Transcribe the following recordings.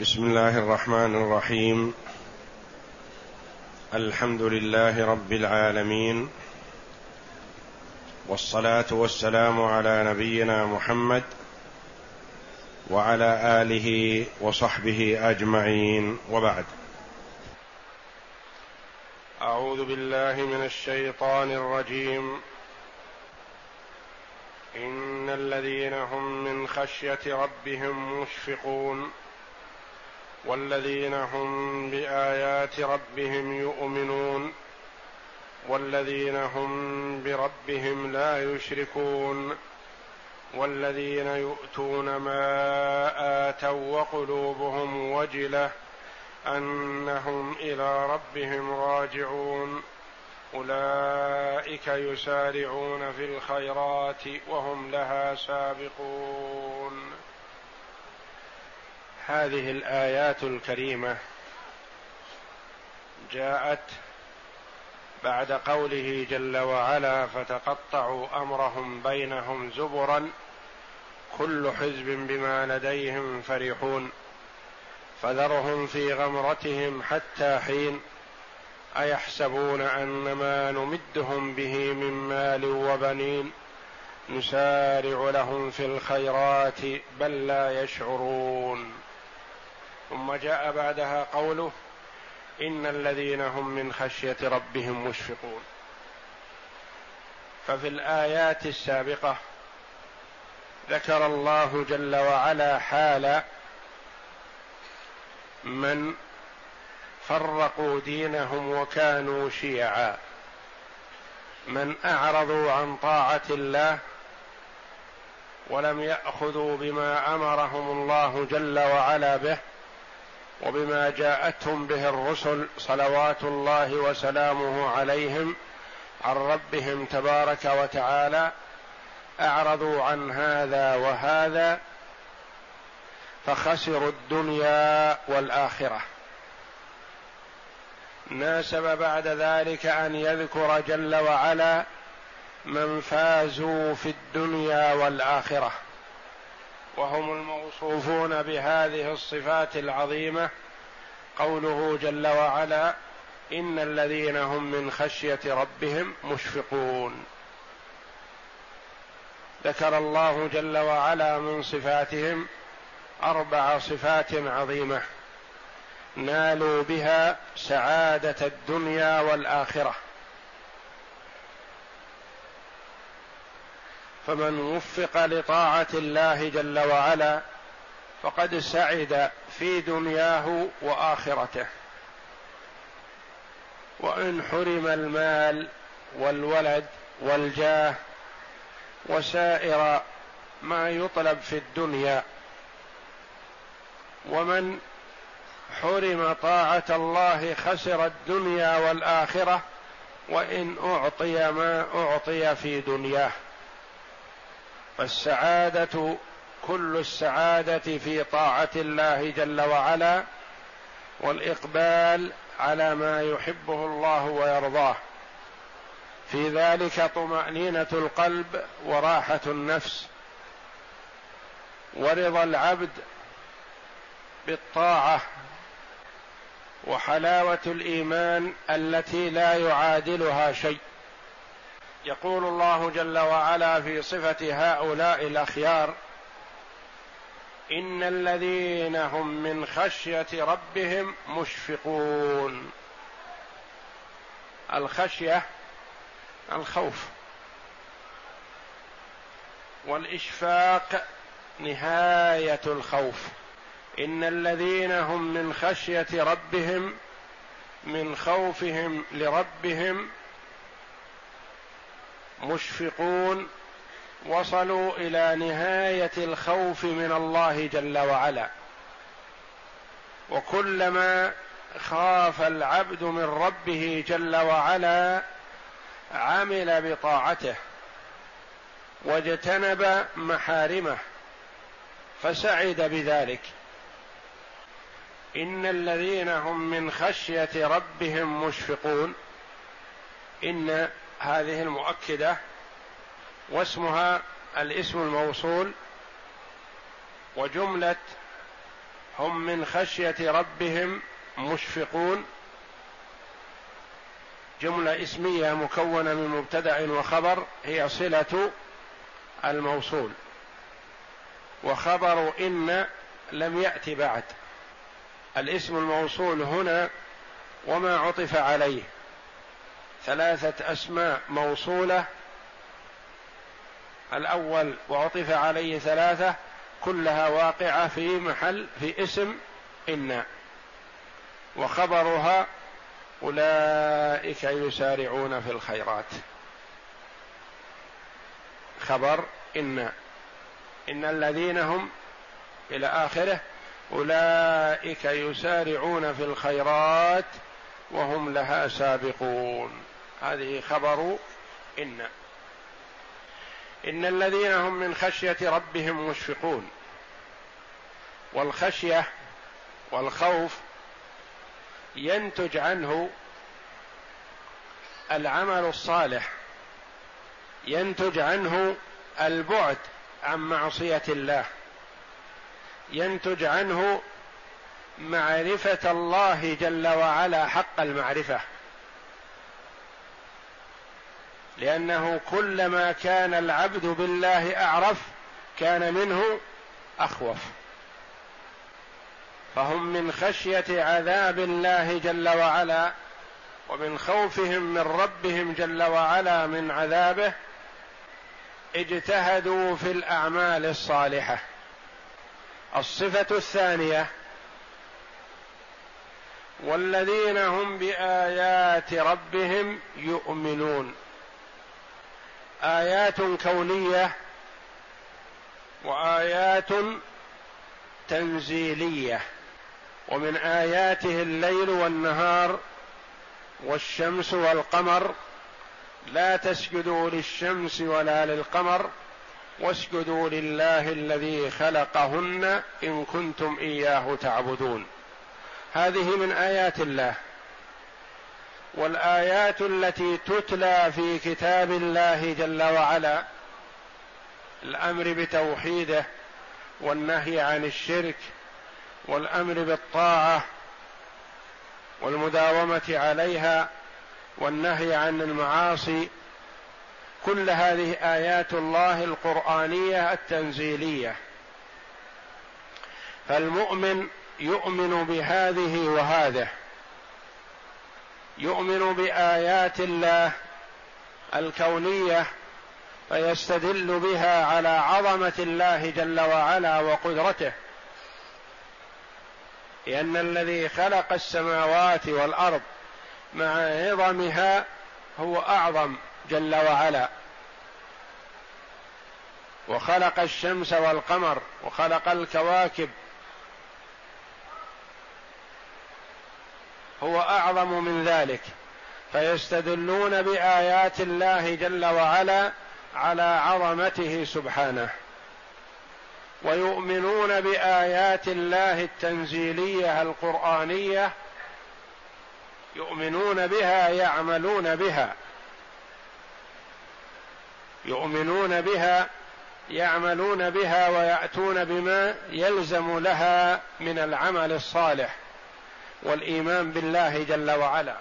بسم الله الرحمن الرحيم. الحمد لله رب العالمين. والصلاة والسلام على نبينا محمد وعلى آله وصحبه أجمعين. وبعد. أعوذ بالله من الشيطان الرجيم. إن الذين هم من خشية ربهم مشفقون. والذين هم بآيات ربهم يؤمنون والذين هم بربهم لا يشركون والذين يؤتون ما آتوا وقلوبهم وجلة أنهم إلى ربهم راجعون أولئك يسارعون في الخيرات وهم لها سابقون هذه الآيات الكريمة جاءت بعد قوله جل وعلا فتقطعوا أمرهم بينهم زبرا كل حزب بما لديهم فرحون فذرهم في غمرتهم حتى حين أيحسبون أن ما نمدهم به من مال وبنين نسارع لهم في الخيرات بل لا يشعرون. ثم جاء بعدها قوله إن الذين هم من خشية ربهم مشفقون. ففي الآيات السابقة ذكر الله جل وعلا حال من فرقوا دينهم وكانوا شيعا من أعرضوا عن طاعة الله ولم يأخذوا بما أمرهم الله جل وعلا به وبما جاءتهم به الرسل صلوات الله وسلامه عليهم عن ربهم تبارك وتعالى أعرضوا عن هذا وهذا فخسروا الدنيا والآخرة. ناسب بعد ذلك أن يذكر جل وعلا من فازوا في الدنيا والآخرة؟ وهم الموصوفون بهذه الصفات العظيمة قوله جل وعلا إن الذين هم من خشية ربهم مشفقون. ذكر الله جل وعلا من صفاتهم أربع صفات عظيمة نالوا بها سعادة الدنيا والآخرة. فمن وفق لطاعة الله جل وعلا فقد سعد في دنياه وآخرته. وإن حرم المال والولد والجاه وسائر ما يطلب في الدنيا ومن حرم طاعة الله خسر الدنيا والآخرة وإن أعطي ما أعطي في دنياه. فالسعاده كل السعادة في طاعة الله جل وعلا والإقبال على ما يحبه الله ويرضاه. في ذلك طمأنينة القلب وراحة النفس. ورضا العبد بالطاعة وحلاوة الإيمان التي لا يعادلها شيء. يقول الله جل وعلا في صفة هؤلاء الأخيار إن الذين هم من خشية ربهم مشفقون. الخشية الخوف والإشفاق نهاية الخوف. إن الذين هم من خشية ربهم من خوفهم لربهم مشفقون وصلوا إلى نهاية الخوف من الله جل وعلا. وكلما خاف العبد من ربه جل وعلا عمل بطاعته واجتنب محارمه فسعد بذلك. إن الذين هم من خشية ربهم مشفقون. إن هذه المؤكدة واسمها الاسم الموصول وجملة هم من خشية ربهم مشفقون. جملة اسمية مكونة من مبتدأ وخبر هي صلة الموصول. وخبر إن لم يأت بعد. الاسم الموصول هنا وما عطف عليه. ثلاثة أسماء موصولة. الأول وعطف عليه ثلاثة كلها واقعة في محل في اسم إن. وخبرها أولئك يسارعون في الخيرات. خبر إن. إن الذين هم إلى آخره أولئك يسارعون في الخيرات وهم لها سابقون. هذه خبر إن. إن الذين هم من خشية ربهم مشفقون. والخشية والخوف ينتج عنه العمل الصالح. ينتج عنه البعد عن معصية الله. ينتج عنه معرفة الله جل وعلا حق المعرفة. لأنه كلما كان العبد بالله أعرف كان منه أخوف. فهم من خشية عذاب الله جل وعلا ومن خوفهم من ربهم جل وعلا من عذابه اجتهدوا في الأعمال الصالحة. الصفة الثانية والذين هم بآيات ربهم يؤمنون. آيات كونية وآيات تنزيلية ومن آياته الليل والنهار والشمس والقمر لا تسجدوا للشمس ولا للقمر واسجدوا لله الذي خلقهن إن كنتم إياه تعبدون. هذه من آيات الله. والآيات التي تتلى في كتاب الله جل وعلا الأمر بتوحيده والنهي عن الشرك والأمر بالطاعة والمداومة عليها والنهي عن المعاصي كل هذه آيات الله القرآنية التنزيلية. فالمؤمن يؤمن بهذه وهذه. يؤمن بآيات الله الكونية فيستدل بها على عظمة الله جل وعلا وقدرته. لأن الذي خلق السماوات والأرض مع عظمها هو أعظم جل وعلا. وخلق الشمس والقمر وخلق الكواكب هو أعظم من ذلك فيستدلون بآيات الله جل وعلا على عظمته سبحانه ويؤمنون بآيات الله التنزيلية القرآنية يؤمنون بها يعملون بها يؤمنون بها يعملون بها ويأتون بما يلزم لها من العمل الصالح. والإيمان بالله جل وعلا.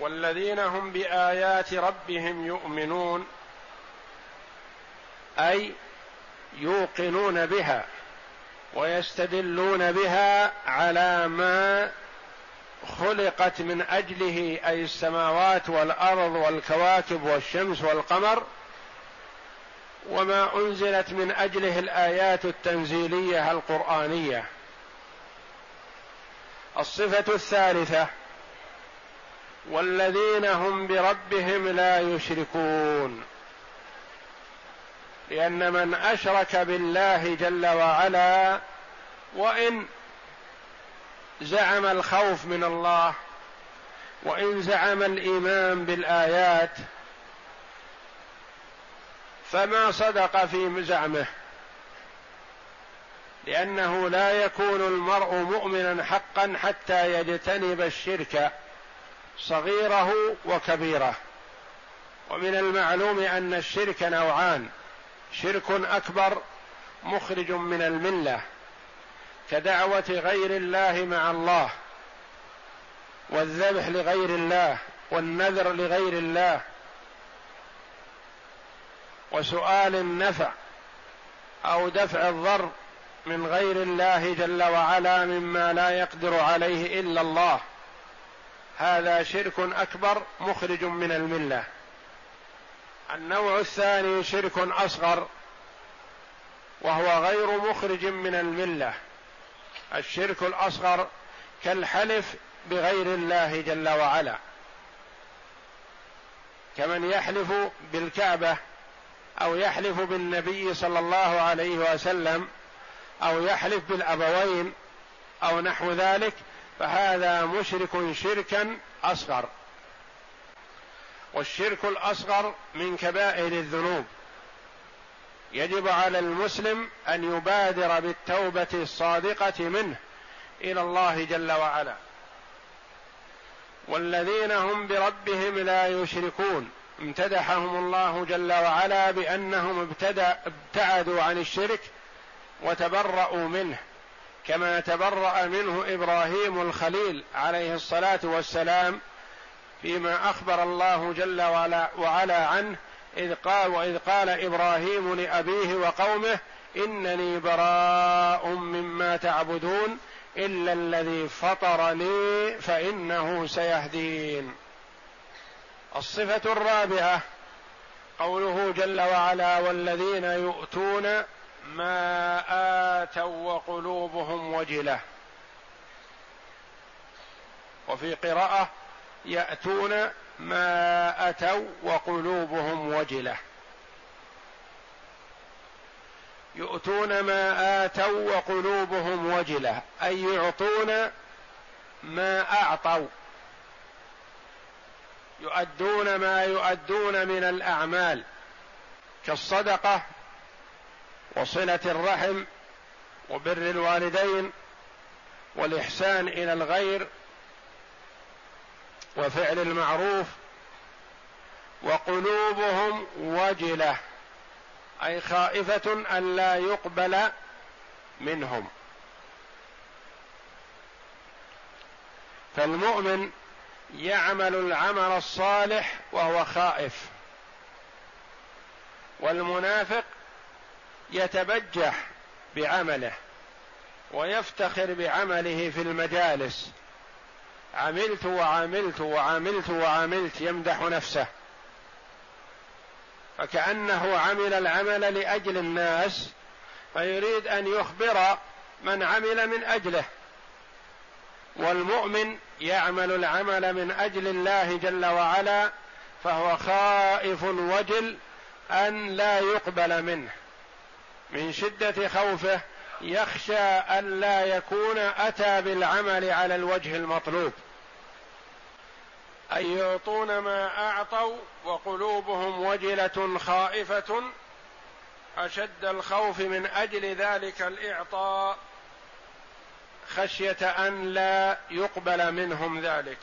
والذين هم بآيات ربهم يؤمنون أي يوقنون بها ويستدلون بها على ما خلقت من أجله أي السماوات والأرض والكواكب والشمس والقمر وما أنزلت من أجله الآيات التنزيلية القرآنية. الصفة الثالثة. والذين هم بربهم لا يشركون. لأن من أشرك بالله جل وعلا وإن زعم الخوف من الله وإن زعم الإيمان بالآيات فما صدق في زعمه. لأنه لا يكون المرء مؤمنا حقا حتى يجتنب الشرك صغيره وكبيره. ومن المعلوم أن الشرك نوعان شرك أكبر مخرج من الملة كدعوة غير الله مع الله والذبح لغير الله والنذر لغير الله وسؤال النفع أو دفع الضر من غير الله جل وعلا مما لا يقدر عليه إلا الله. هذا شرك أكبر مخرج من الملة. النوع الثاني شرك أصغر وهو غير مخرج من الملة. الشرك الأصغر كالحلف بغير الله جل وعلا. كمن يحلف بالكعبة أو يحلف بالنبي صلى الله عليه وسلم أو يحلف بالأبوين أو نحو ذلك فهذا مشرك شركا أصغر. والشرك الأصغر من كبائر الذنوب. يجب على المسلم أن يبادر بالتوبة الصادقة منه إلى الله جل وعلا. والذين هم بربهم لا يشركون. امتدحهم الله جل وعلا بأنهم ابتدأ ابتعدوا عن الشرك وتبرأوا منه كما تبرأ منه إبراهيم الخليل عليه الصلاة والسلام فيما أخبر الله جل وعلا, وعلا عنه إذ قال وإذ قال إبراهيم لأبيه وقومه إنني براء مما تعبدون إلا الذي فطرني فإنه سيهدين. الصفة الرابعة قوله جل وعلا والذين يؤتون ما اتوا وقلوبهم وجله. وفي قراءة يأتون ما أتوا وقلوبهم وجله. يؤتون ما آتوا وقلوبهم وجله. أي يعطون ما أعطوا. يؤدون ما يؤدون من الأعمال. كالصدقة وصلة الرحم وبر الوالدين والإحسان إلى الغير وفعل المعروف وقلوبهم وجلة أي خائفة أن لا يقبل منهم. فالمؤمن يعمل العمل الصالح وهو خائف والمنافق يتبجح بعمله ويفتخر بعمله في المجالس. عملت وعملت وعملت وعملت يمدح نفسه. فكأنه عمل العمل لأجل الناس فيريد أن يخبر من عمل من أجله. والمؤمن يعمل العمل من أجل الله جل وعلا فهو خائف وجل أن لا يقبل منه. من شدة خوفه يخشى أن لا يكون أتى بالعمل على الوجه المطلوب. أن يعطون ما أعطوا وقلوبهم وجلة خائفة أشد الخوف من أجل ذلك الإعطاء خشية أن لا يقبل منهم ذلك.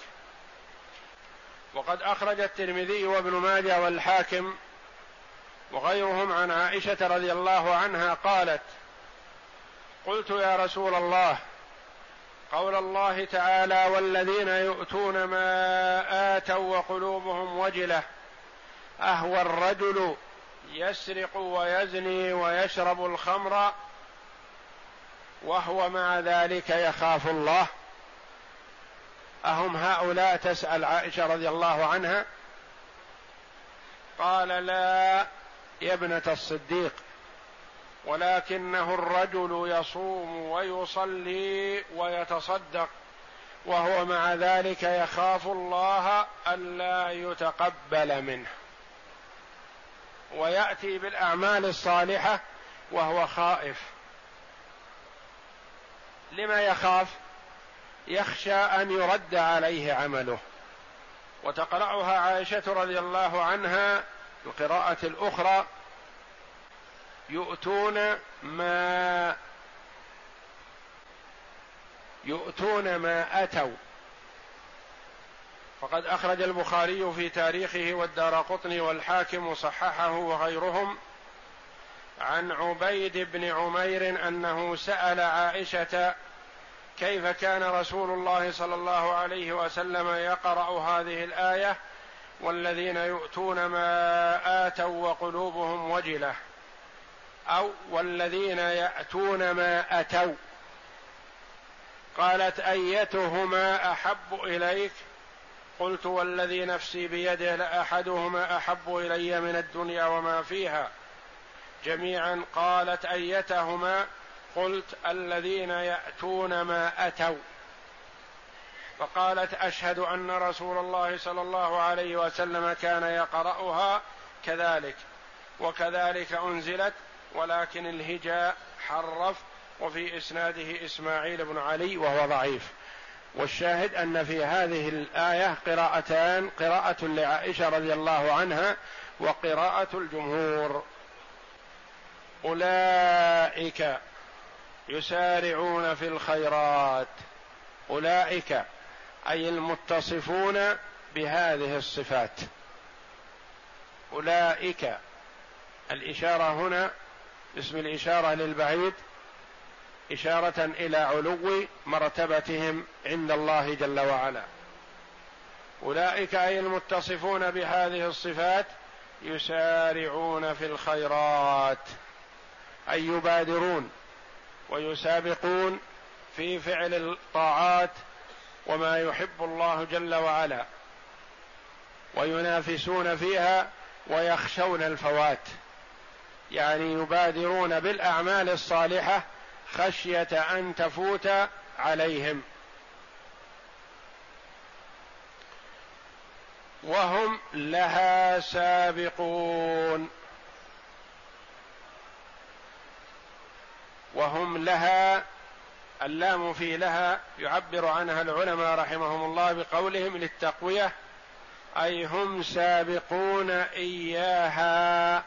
وقد أخرج الترمذي وابن ماجه والحاكم وغيرهم عن عائشة رضي الله عنها قالت قلت يا رسول الله قول الله تعالى والذين يؤتون ما آتوا وقلوبهم وجلة أهوى الرجل يسرق ويزني ويشرب الخمر وهو مع ذلك يخاف الله. أهم هؤلاء تسأل عائشة رضي الله عنها؟ قال لا يا ابنة الصديق ولكنه الرجل يصوم ويصلي ويتصدق وهو مع ذلك يخاف الله الا يتقبل منه. ويأتي بالأعمال الصالحة وهو خائف. لما يخاف؟ يخشى أن يرد عليه عمله. وتقرأها عائشة رضي الله عنها القراءة الأخرى يؤتون ما يؤتون ما أتوا. فقد أخرج البخاري في تاريخه والدار قطني والحاكم وصححه وغيرهم عن عبيد بن عمير أنه سأل عائشة كيف كان رسول الله صلى الله عليه وسلم يقرأ هذه الآية؟ والذين يؤتون ما آتوا وقلوبهم وجلة أو والذين يأتون ما أتوا. قالت أيتهما أحب إليك؟ قلت والذي نفسي بيده لأحدهما أحب إلي من الدنيا وما فيها. جميعا قالت أيتهما؟ قلت الذين يأتون ما أتوا. فقالت أشهد أن رسول الله صلى الله عليه وسلم كان يقرأها كذلك وكذلك أنزلت ولكن الهجاء حرف وفي إسناده إسماعيل بن علي وهو ضعيف. والشاهد أن في هذه الآية قراءتان قراءة لعائشة رضي الله عنها وقراءة الجمهور. أولئك يسارعون في الخيرات. أولئك أي المتصفون بهذه الصفات. أولئك الإشارة هنا اسم الإشارة للبعيد إشارة إلى علو مرتبتهم عند الله جل وعلا. أولئك أي المتصفون بهذه الصفات يسارعون في الخيرات أي يبادرون ويسابقون في فعل الطاعات وما يحب الله جل وعلا وينافسون فيها ويخشون الفوات. يعني يبادرون بالأعمال الصالحة خشية أن تفوت عليهم. وهم لها سابقون. وهم لها اللام في لها يعبر عنها العلماء رحمهم الله بقولهم للتقوية أي هم سابقون إياها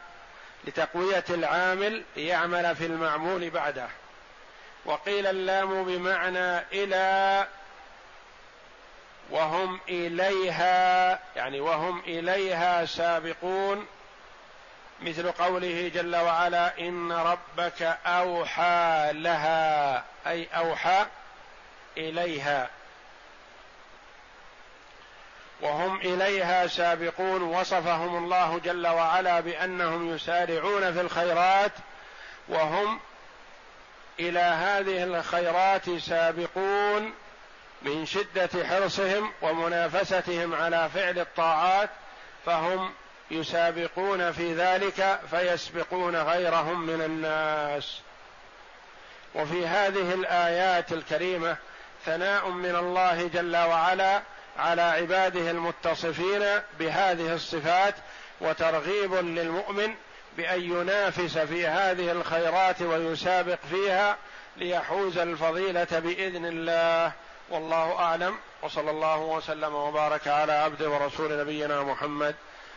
لتقوية العامل يعمل في المعمول بعده. وقيل اللام بمعنى إلى وهم إليها يعني وهم إليها سابقون مثل قوله جل وعلا إن ربك أوحى لها أي أوحى إليها. وهم إليها سابقون وصفهم الله جل وعلا بأنهم يسارعون في الخيرات وهم إلى هذه الخيرات سابقون من شدة حرصهم ومنافستهم على فعل الطاعات فهم يسابقون في ذلك فيسبقون غيرهم من الناس. وفي هذه الآيات الكريمة ثناء من الله جل وعلا على عباده المتصفين بهذه الصفات وترغيب للمؤمن بأن ينافس في هذه الخيرات ويسابق فيها ليحوز الفضيلة بإذن الله. والله أعلم. وصلى الله وسلم وبارك على عبد ورسول نبينا محمد